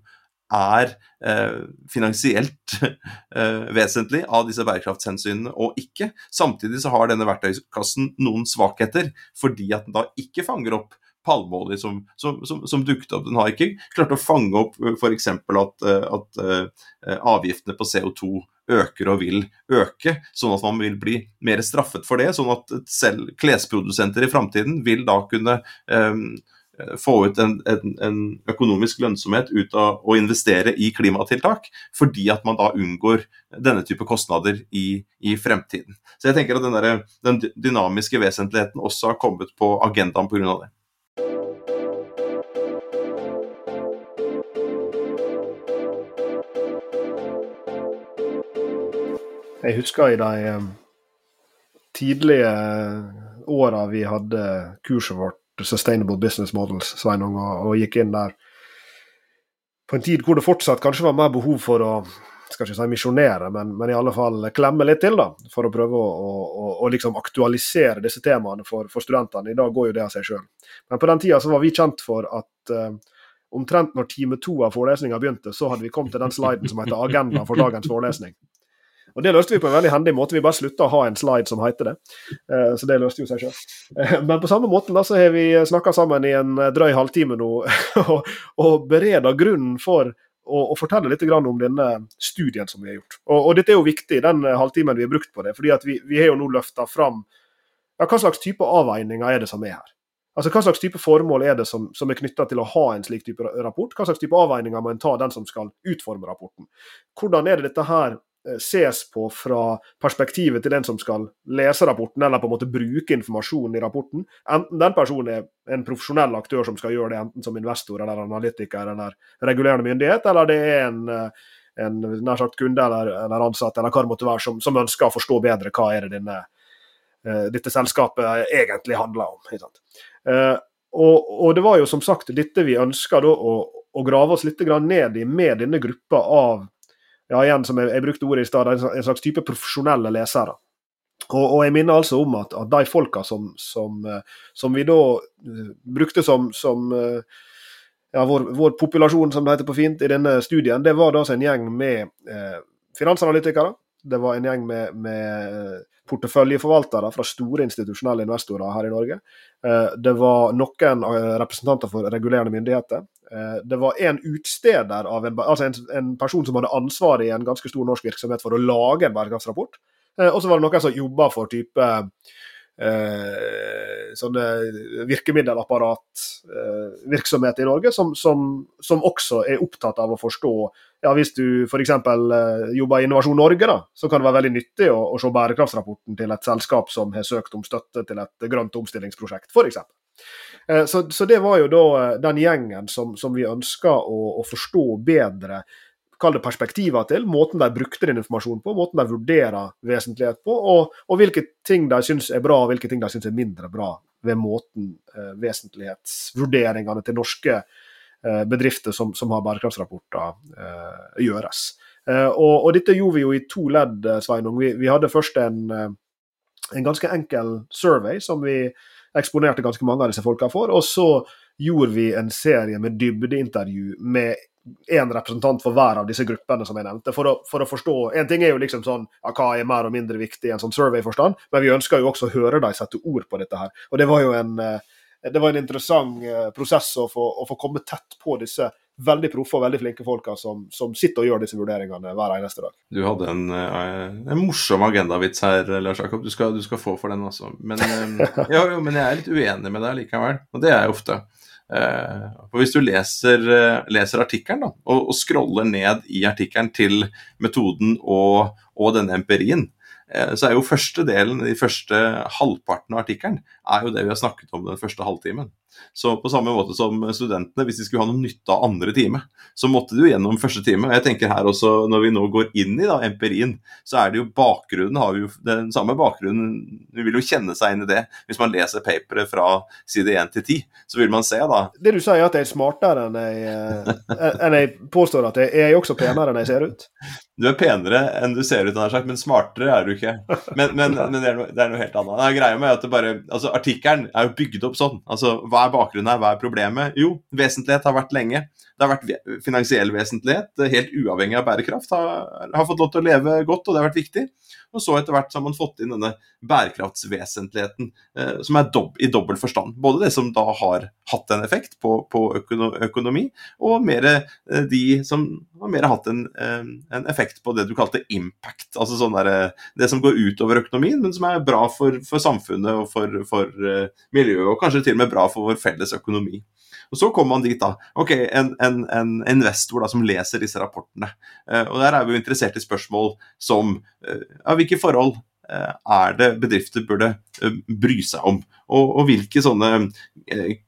er eh, finansielt eh, vesentlig av disse bærekraftshensynene og ikke. Samtidig så har denne verktøykassen noen svakheter, fordi at den da ikke fanger opp palmeolje som, som, som, som, dukket opp. Den har ikke klart å fange opp eh, f.eks. at, eh, at uh, avgiftene på CO2 øker og vil øke, sånn at man vil bli mer straffet for det. Sånn at selv klesprodusenter i framtiden vil da kunne Eh, få ut en, en, en, økonomisk lønnsomhet ut av å investere i klimatiltak, fordi at man da unngår denne type kostnader i, i fremtiden. Så jeg tenker at den, der, den dynamiske vesentligheten også har kommet på agendaen pga. det. Jeg husker i de eh, tidlige åra vi hadde kurset vårt Sustainable Business Models, Sveinung, og, og, gikk inn der på en tid hvor det fortsatt kanskje var mer behov for å skal ikke si misjonere, men, men, i alle fall klemme litt til, da, for å prøve å, å, å liksom aktualisere disse temaene for, for, studentene. I dag går jo det av seg sjøl. Men på den tida så var vi kjent for at uh, omtrent når time to av forelesninga begynte, så hadde vi kommet til den sliden som heter 'Agenda for dagens forelesning'. Og Det løste vi på en veldig hendig måte. Vi bare slutta å ha en slide som heter det. Uh, så det løste jo seg sjøl. Uh, men på samme måten da, så har vi snakka sammen i en eh, drøy halvtime nå og, og bereda grunnen for å, fortelle litt om denne studien som vi har gjort. Og, og dette er jo viktig, den halvtimen vi har brukt på det. fordi vi, vi har jo nå løfta fram ja, hva slags type avveininger er det som er her. Altså Hva slags type formål er det som, som er knytta til å ha en slik type rapport? Hva slags type avveininger må en ta den som skal utforme rapporten? Hvordan er det dette her Eh, ses på fra perspektivet til den som skal lese rapporten, eller på en måte bruke informasjonen i rapporten. Enten den personen er en profesjonell aktør som skal gjøre det, enten som investor eller analytiker eller regulerende myndighet, eller det er en, eh, en nær sagt kunde eller, eller, ansatt eller hva det måtte være, som, som, ønsker å forstå bedre hva er det denne, uh, dette selskapet egentlig handler om. Og, og, det var jo som sagt dette vi ønska å, å grave oss litt ned i med denne gruppa av ja, igjen som jeg, jeg brukte ordet i stad, en slags type profesjonelle lesere. Og, og, jeg minner altså om at, at de folka som, som, eh, som, vi da uh, brukte som, som uh, ja, vår, vår, populasjon, som det heter på fint, i denne studien, det var da altså en gjeng med eh, finansanalytikere. Det var en gjeng med, med porteføljeforvaltere fra store institusjonelle investorer her i Norge. Det var noen representanter for regulerende myndigheter. Eh, det var en utsteder av en, altså en, en, person som hadde ansvaret i en ganske stor norsk virksomhet for å lage en bærekraftsrapport. Eh, og så var det noen som jobba for type eh, sånne virkemiddelapparatvirksomhet eh, i Norge, som, som, som, også er opptatt av å forstå ja, Hvis du f.eks. Eh, jobber i Innovasjon Norge, da, så kan det være veldig nyttig å, å se bærekraftsrapporten til et selskap som har søkt om støtte til et grønt omstillingsprosjekt, f.eks. Eh, så, så, det var jo da eh, den gjengen som, som vi ønska å, å, forstå bedre kall det perspektiver til, måten de brukte den informasjonen på, måten de vurderer vesentlighet på, og, og hvilke ting de syns er bra og hvilke ting de syns er mindre bra ved måten eh, vesentlighetsvurderingene til norske eh, bedrifter som, som, har bærekraftsrapporter, eh, gjøres. Eh, og, og, dette gjorde vi jo i to ledd, Sveinung. Vi, vi hadde først en, en ganske enkel survey som vi eksponerte ganske mange av disse folka for. Og så gjorde vi en serie med dybdeintervju med én representant for hver av disse gruppene som jeg nevnte. For å, for å, forstå En ting er jo liksom sånn ja, hva er mer og mindre viktig i en sånn survey-forstand, men vi ønsker jo også å høre dem sette ord på dette her. Og det var jo en, det var en interessant prosess å få, å få komme tett på disse veldig proffe og veldig flinke folka som, som, sitter og gjør disse vurderingene hver eneste dag. Du hadde en, eh, en morsom agendavits her, Lars Jakob. Du skal, du skal få for den også. Men, eh, ja, jo, men jeg er litt uenig med deg likevel, og det er jeg ofte. Eh, for Hvis du leser, leser artikkelen og, og, scroller ned i artikkelen til metoden og, og denne empirien, så er jo første delen, de første halvparten av artikkelen, er jo det vi har snakket om den første halvtimen. Så på samme måte som studentene, hvis de skulle ha noe nytte av andre time, så måtte de jo gjennom første time. Og jeg tenker her også, når vi nå går inn i da, empirien, så er det jo bakgrunnen, har vi jo den samme bakgrunnen. Vi vil jo kjenne seg inn i det. Hvis man leser paperet fra side 1 til 10, så vil man se da Det du sier, er at jeg er smartere enn jeg, eh, enn jeg påstår at jeg er også penere enn jeg ser ut? Du er penere enn du ser ut, sagt, men smartere er du ikke. Men, men, men det, er noe, det, er noe, helt annet. Det greia med at det bare, altså Artikkelen er jo bygd opp sånn. altså Hva er bakgrunnen her, hva er problemet? Jo, vesentlighet har vært lenge. Det har vært finansiell vesentlighet, helt uavhengig av bærekraft, har, har fått lov til å leve godt, og det har vært viktig. Og så etter hvert så har man fått inn denne bærekraftsvesentligheten, eh, som er dob i dobbel forstand. Både det som da har hatt en effekt på, på økonomi, og mer eh, de som mer hatt en, eh, en, effekt på det du kalte impact. Altså sånn der, eh, det som går utover økonomien, men som er bra for, for samfunnet og for, for uh, miljøet, og kanskje til og med bra for vår felles økonomi. Og Så kommer man dit, da. Ok, en, en, en investor da, som leser disse rapportene. Og Der er vi jo interessert i spørsmål som ja, hvilke forhold er det bedrifter burde bry seg om? Og, og hvilke sånne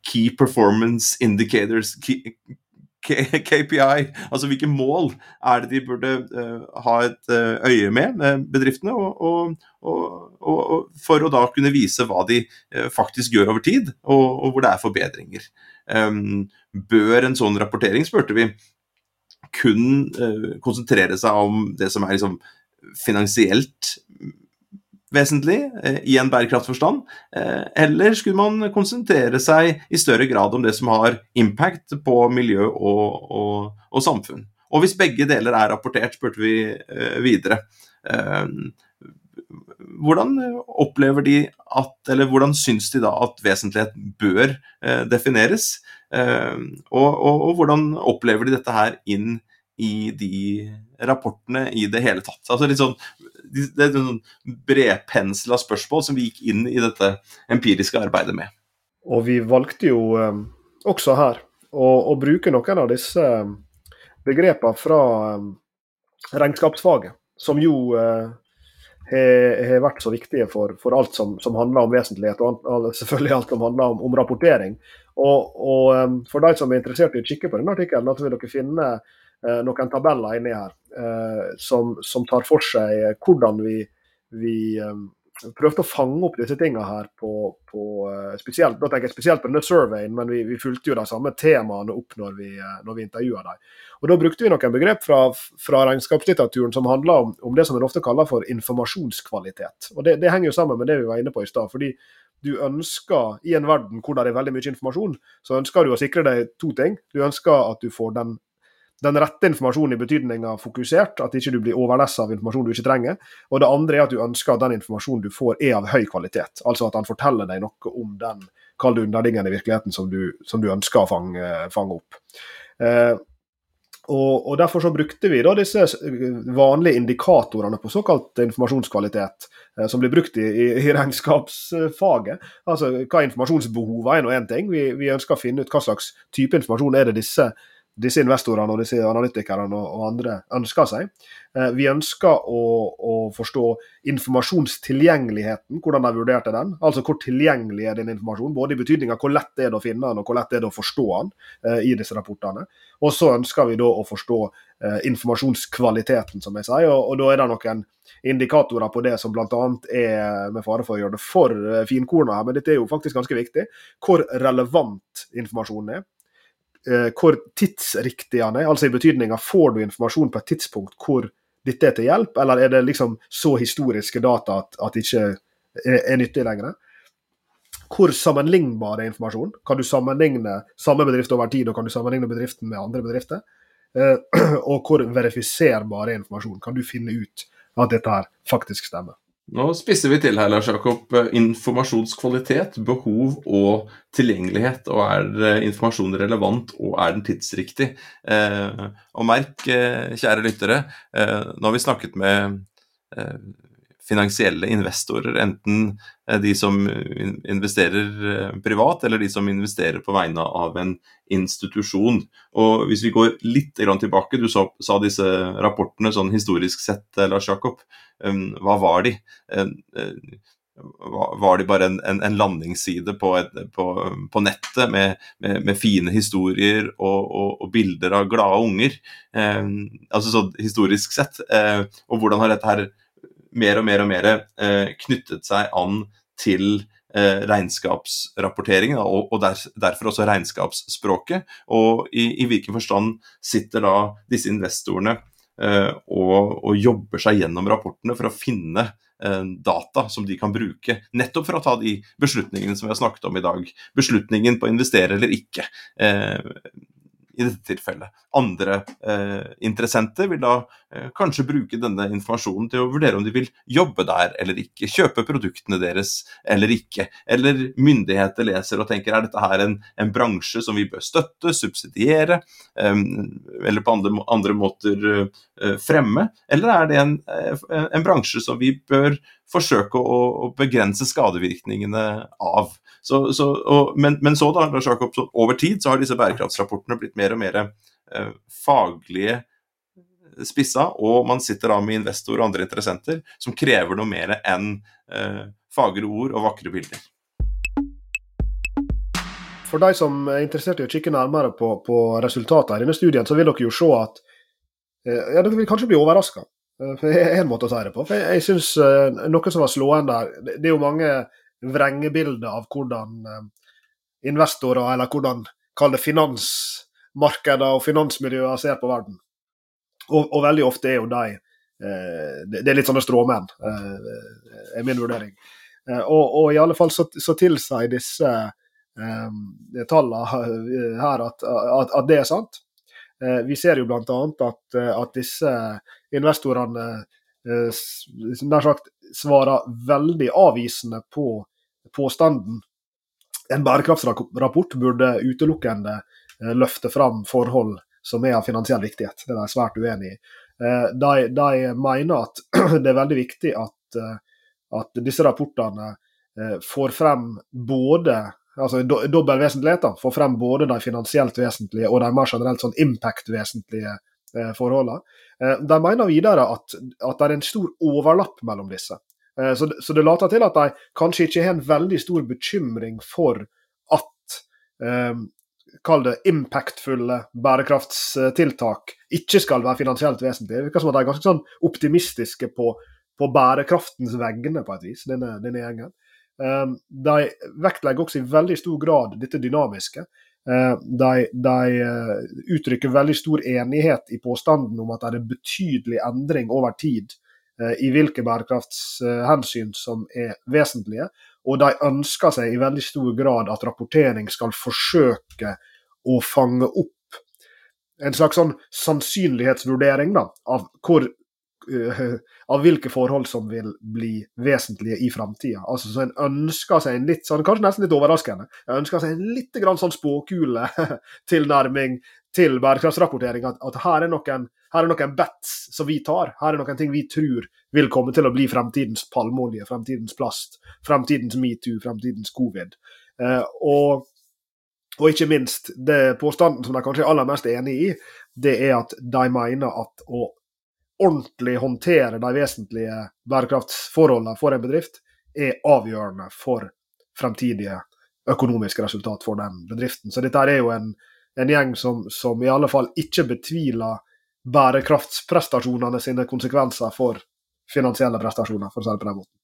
key performance indicators, key, KPI, altså hvilke mål er det de burde uh, ha et uh, øye med, med bedriftene, og, og, og, for å da kunne vise hva de uh, faktisk gjør over tid, og, hvor det er forbedringer. Um, bør en sånn rapportering, spurte vi, kun konsentrere seg om det som er liksom, finansielt vesentlig eh, i en bærekraftforstand, eh, eller skulle man konsentrere seg i større grad om det som har impact på miljø og, og, og samfunn? Og hvis begge deler er rapportert, spurte vi eh, videre. Hvordan opplever de at, eller hvordan syns de da at vesentlighet bør defineres? Og, og, og hvordan opplever de dette her inn i de rapportene i det hele tatt? Altså litt sånn det er sånn bredpensla spørsmål som vi gikk inn i dette empiriske arbeidet med. Og vi valgte jo um, også her å, å, bruke noen av disse um, begrepene fra um, regnskapsfaget, som jo har vært så viktige for, for alt som, som, handler om vesentlighet, og selvfølgelig alt som handler om, om rapportering. Og, og For de som er interessert i å kikke på denne artikkelen, vil dere finne noen tabeller inni her uh, som, som, tar for seg hvordan vi, vi um, prøvde å fange opp disse tingene her på, på spesielt, da tenker jeg spesielt på denne surveyen, men vi, vi fulgte jo de samme temaene opp når vi, når vi intervjua dem. Og Da brukte vi noen begrep fra, fra regnskapslitteraturen som handler om, om, det som en ofte kaller for informasjonskvalitet. Og Det, det henger jo sammen med det vi var inne på i stad. fordi du ønsker, i en verden hvor det er veldig mye informasjon, så ønsker du å sikre deg to ting. Du ønsker at du får den, den rette informasjonen i betydninga fokusert, at ikke du blir overlessa av informasjon du ikke trenger. Og det andre er at du ønsker at den informasjonen du får er av høy kvalitet. Altså at han forteller deg noe om den kall det underliggende virkeligheten som du, som du ønsker å fange, fange opp. Eh, og, og, Derfor så brukte vi da disse vanlige indikatorene på såkalt informasjonskvalitet, eh, som blir brukt i, i, i regnskapsfaget. Altså Hva informasjonsbehovet er nå én ting. Vi, vi, ønsker å finne ut hva slags type informasjon er det disse disse investorene og disse analytikerne og, andre ønsker seg. Eh, vi ønsker å, å, forstå informasjonstilgjengeligheten, hvordan de vurderte den. Altså hvor tilgjengelig er din informasjon, både i betydning av hvor lett det er å finne den og hvor lett det er å forstå den eh, i disse rapportene. Og så ønsker vi da å forstå eh, informasjonskvaliteten, som jeg sier. Og, og, da er det noen indikatorer på det som bl.a. er, med fare for å gjøre det for finkorna her, men dette er jo faktisk ganske viktig, hvor relevant informasjonen er eh, hvor tidsriktig han er. Altså i betydninga får du informasjon på et tidspunkt hvor dette er til hjelp, eller er det liksom så historiske data at, at det ikke er, er nyttig lenger? hvor sammenlignbar er informasjon? Kan du sammenligne samme bedrift over tid, og kan du sammenligne bedriften med andre bedrifter? Eh, og hvor verifiserbar er informasjon? Kan du finne ut at dette her faktisk stemmer? Nå spisser vi til her, Lars Jakob. Informasjonskvalitet, behov og tilgjengelighet. Og er informasjonen relevant, og er den tidsriktig? Eh, og merk, eh, kjære lyttere, eh, nå har vi snakket med eh, finansielle investorer, enten eh, de som investerer eh, privat, eller de som investerer på vegne av en institusjon. Og Hvis vi går litt tilbake, du sa, disse rapportene sånn historisk sett, eh, Lars Jakob. Hva var de? Var de bare en, en, en landingsside på, et, på, på nettet med, med, med, fine historier og, og, og, bilder av glade unger? Altså så historisk sett. Og hvordan har dette her mer og mer og mer eh, knyttet seg an til eh, regnskapsrapporteringen, og, derfor også regnskapsspråket. Og i, hvilken forstand sitter da disse investorene eh, og, jobber seg gjennom rapportene for å finne data som de kan bruke, nettopp for å ta de beslutningene som vi har snakket om i dag. Beslutningen på å investere eller ikke. I dette tilfellet. Andre eh, interessenter vil da eh, kanskje bruke denne informasjonen til å vurdere om de vil jobbe der eller ikke, kjøpe produktene deres eller ikke. Eller myndigheter leser og tenker er dette her en, en bransje som vi bør støtte, subsidiere, eh, eller på andre, andre måter eh, fremme, eller er det en, eh, en bransje som vi bør forsøke å, å begrense skadevirkningene av. Så, så, og, men, men, så da, Lars Jakob, over tid så har disse bærekraftsrapportene blitt mer og mer eh, faglige spissa, og man sitter da med investorer og andre interessenter som krever noe mer enn eh, fagre ord og vakre bilder. For de som er interessert i å kikke nærmere på, på resultatene i denne studien, så vil dere jo se at eh, ja, Dere vil kanskje bli overraska. Eh, en måte å si det på. For jeg, synes uh, Noe som var slående der, det, er jo mange vrengebilder av hvordan uh, investorer, eller hvordan kall det finansmarkeder og finansmiljøer ser på verden. Og, og veldig ofte er jo de det, er litt sånne stråmenn, er min vurdering. Og, og, i alle fall så, så tilsier disse tallene her at, at, at det er sant. Eh, vi ser jo bl.a. At, eh, at disse investorene eh, nær sagt svarer veldig avvisende på påstanden. En bærekraftsrapport burde utelukkende løfte fram forhold som er av finansiell viktighet. Det er de svært uenig i. De, de, mener at det er veldig viktig at, at disse rapportene får frem både altså dobbel vesentlighet, da, får frem både de finansielt vesentlige og de mer generelt sånn impact-vesentlige eh, forholdene. Eh, de mener videre at, at, det er en stor overlapp mellom disse. Eh, så, så, det later til at de kanskje ikke har en veldig stor bekymring for at eh, kall det impactfulle bærekraftstiltak ikke skal være finansielt vesentlig. Det virker som at de er ganske sånn optimistiske på, på bærekraftens vegne, på et vis, denne, denne gjengen. Um, de vektlegger også i veldig stor grad dette dynamiske. Ehm, de, de, eh, uttrykker veldig stor enighet i påstanden om at det er betydelig endring over tid eh, i hvilke bærekraftshensyn som er vesentlige. Og de ønsker seg i veldig stor grad at rapportering skal forsøke å fange opp en slags sånn sannsynlighetsvurdering da, av hvor av hvilke forhold som vil bli vesentlige i framtida. Altså, så en ønsker seg en litt sånn, kanskje nesten litt overraskende, en ønsker seg en litt grann sånn spåkuletilnærming til bærekraftsrapportering. At, at her, er noen, her er noen bets som vi tar. Her er noen ting vi tror vil komme til å bli fremtidens palmeolje, fremtidens plast, fremtidens metoo, fremtidens covid. Eh, og og ikke minst, det påstanden som de kanskje er aller mest enig i, det er at de mener at å ordentlig håndtere de vesentlige bærekraftsforholdene for en bedrift, er avgjørende for fremtidige økonomiske resultat for den bedriften. Så dette er jo en, en gjeng som, som, i alle fall ikke betviler bærekraftsprestasjonene sine konsekvenser for finansielle prestasjoner, for å si det på den måten.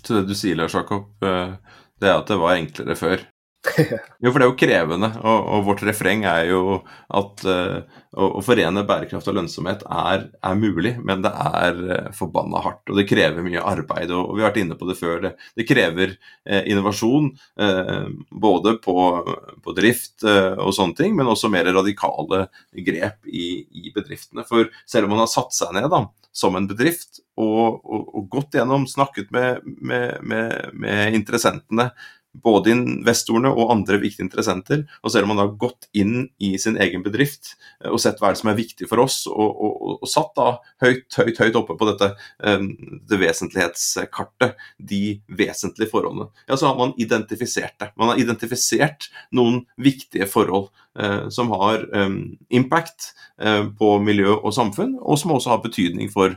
Så det du sier, Lars Jakob, eh, det er at det var enklere før? jo, for det er jo krevende, og, og vårt refreng er jo at uh, å, å, forene bærekraft og lønnsomhet er, er, mulig, men det er uh, forbanna hardt. Og det krever mye arbeid, og, og vi har vært inne på det før. Det, det krever uh, innovasjon, både på, på drift og sånne ting, men også mer radikale grep i, i, bedriftene. For selv om man har satt seg ned da, som en bedrift og, og gått gjennom, snakket med, med, med, med interessentene, både investorene og andre viktige interessenter. Og selv om man har gått inn i sin egen bedrift eh, og sett hva som er viktig for oss, og, og, og satt da høyt, høyt, høyt oppe på dette um, det vesentlighetskartet, de vesentlige forholdene, ja, så har man identifisert det. Man har identifisert noen viktige forhold som har um, impact uh, på miljø og samfunn, og som også har betydning for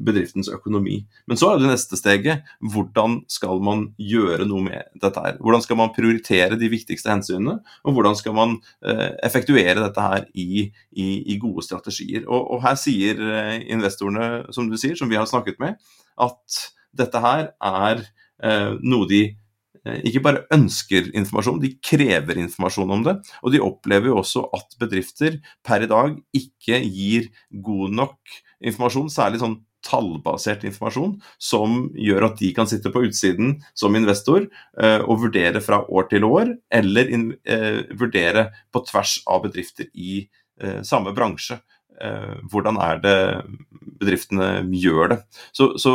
bedriftens økonomi. Men så er det neste steget. Hvordan skal man gjøre noe med dette her? Hvordan skal man prioritere de viktigste hensynene, og hvordan skal man eh, effektuere dette her i, i, i gode strategier. Og, og, her sier eh, investorene, som du sier, som vi har snakket med, at dette her er eh, noe de ikke bare ønsker informasjon, de krever informasjon om det. Og de opplever jo også at bedrifter per i dag ikke gir god nok informasjon, særlig sånn tallbasert informasjon som gjør at de kan sitte på utsiden som investor eh, og vurdere fra år til år, eller eh, vurdere på tvers av bedrifter i eh, samme bransje. Eh, hvordan er det bedriftene gjør det. Så, så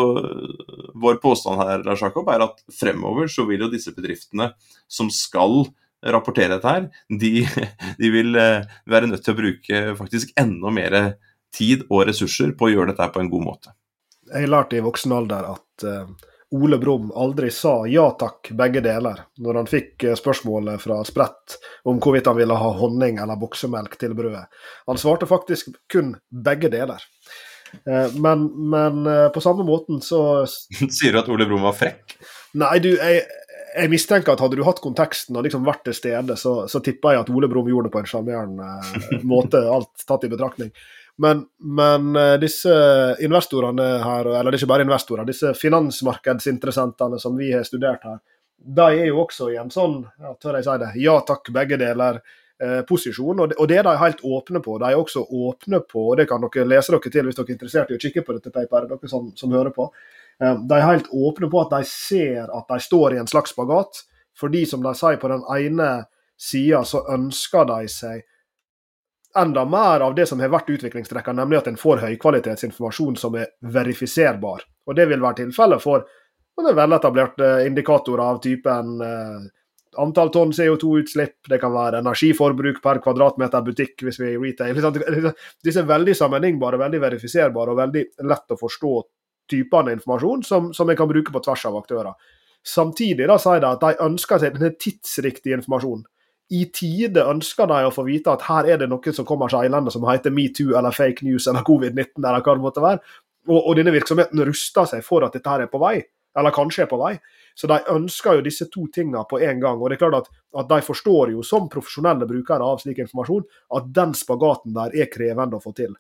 vår påstand her Lars Jakob, er at fremover så vil jo disse bedriftene som skal rapportere dette her, de, de vil eh, være nødt til å bruke faktisk enda mer tid og ressurser på å gjøre dette på en god måte. Jeg lærte i voksen alder at uh, Ole Brumm aldri sa ja takk, begge deler, når han fikk uh, spørsmålet fra Sprett om hvorvidt han ville ha honning eller boksemelk til brødet. Han svarte faktisk kun begge deler. Uh, men, men på samme måten så Sier du at Ole Brumm var frekk? Nei, du, jeg, jeg mistenker at hadde du hatt konteksten og liksom vært til stede, så, så tipper jeg at Ole Brumm gjorde det på en sjarmerende måte, alt tatt i betraktning. Men, men, eh, disse investorene her, eller det er ikke bare investorer, disse finansmarkedsinteressentene som vi har studert her, de er jo også i en sånn, ja, tør jeg si det, ja takk, begge deler. Eh, og det, er de helt åpne på. De er også åpne på, og det kan dere lese dere til hvis dere er interessert i å kikke på dette paperet, dere som, som hører på. Eh, de er helt åpne på at de ser at de står i en slags spagat. Fordi, som de sier, på den ene sida så ønsker de seg enda mer av det som har vært utviklingstrekkene, nemlig at en får høykvalitetsinformasjon som er verifiserbar. Og Det vil være tilfellet for veletablerte indikatorer av typen eh, antall tonn CO2-utslipp, det kan være energiforbruk per kvadratmeter butikk hvis vi er i retail. Disse er veldig sammenlignbare, veldig verifiserbare og veldig lett å forstå typene informasjon som, som en kan bruke på tvers av aktører. Samtidig da sier de at de ønsker seg denne tidsriktige informasjonen i tide ønsker de å få vite at her er det noe som kommer seilende som heter metoo eller fake news eller covid-19 eller hva det måtte være. Og, og, denne virksomheten ruster seg for at dette her er på vei, eller kanskje er på vei. Så de ønsker jo disse to tingene på en gang. Og det er klart at, at de forstår jo som profesjonelle brukere av slik informasjon at den spagaten der er krevende å få til.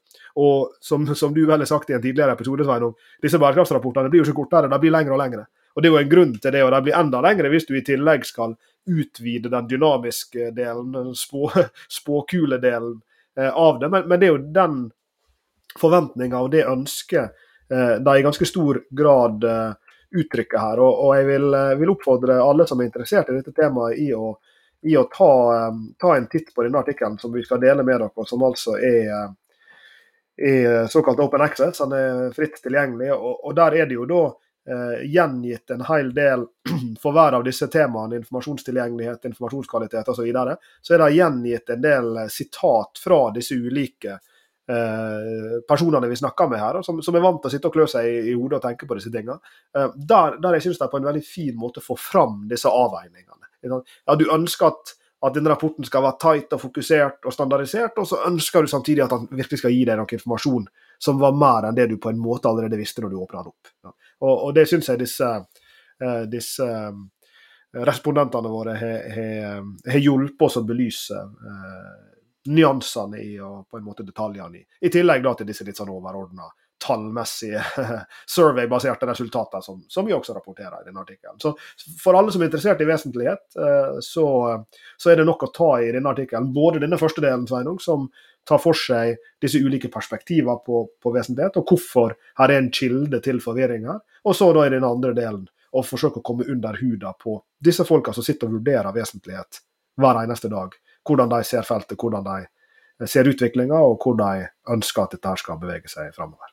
Og som, som du vel har sagt i en tidligere episode, Sveinung, disse bærekraftsrapportene blir jo ikke kortere, de blir lengre og lengre. Og Det er jo en grunn til det, og de blir enda lengre hvis du i tillegg skal utvide den dynamiske delen, den spå, spåkuledelen eh, av det. Men, men, det er jo den forventninga og det ønsket eh, de i ganske stor grad eh, uttrykker her. Og, og jeg vil, vil, oppfordre alle som er interessert i dette temaet, i å, i å ta, ta, en titt på denne artikkelen som vi skal dele med dere, som altså er i såkalt open access, den er fritt tilgjengelig. Og, og Der er det jo da gjengitt en hel del for hver av disse temaene, informasjonstilgjengelighet, informasjonskvalitet osv., så, videre, så er det gjengitt en del eh, sitat fra disse ulike eh, personene vi snakker med her, som, som, er vant til å sitte og klø seg i, i hodet og tenke på disse tingene. Eh, der, der jeg syns de på en veldig fin måte får fram disse avveiningene. Ja, du ønsker at at denne rapporten skal være tight og fokusert og standardisert, og så ønsker du samtidig at han virkelig skal gi deg noe informasjon som var mer enn det du på en måte allerede visste når du åpna den opp. Ja. Og, og det syns jeg disse, uh, disse uh, respondentene våre har hjulpet oss å belyse uh, nyansene i og på en måte detaljene i. I tillegg da til disse litt sånn overordna tallmessige survey-baserte resultater, som, som, vi også rapporterer i denne artikkelen. Så for alle som er interessert i vesentlighet, eh, så, så er det nok å ta i denne artikkelen. Både denne første delen, Sveinung, som tar for seg disse ulike perspektivene på, på, vesentlighet, og hvorfor her er en kilde til forvirring her. Og så da i den andre delen å forsøke å komme under huda på disse folka som sitter og vurderer vesentlighet hver eneste dag. Hvordan de ser feltet, hvordan de ser utviklinga, og hvor de ønsker at dette skal bevege seg framover.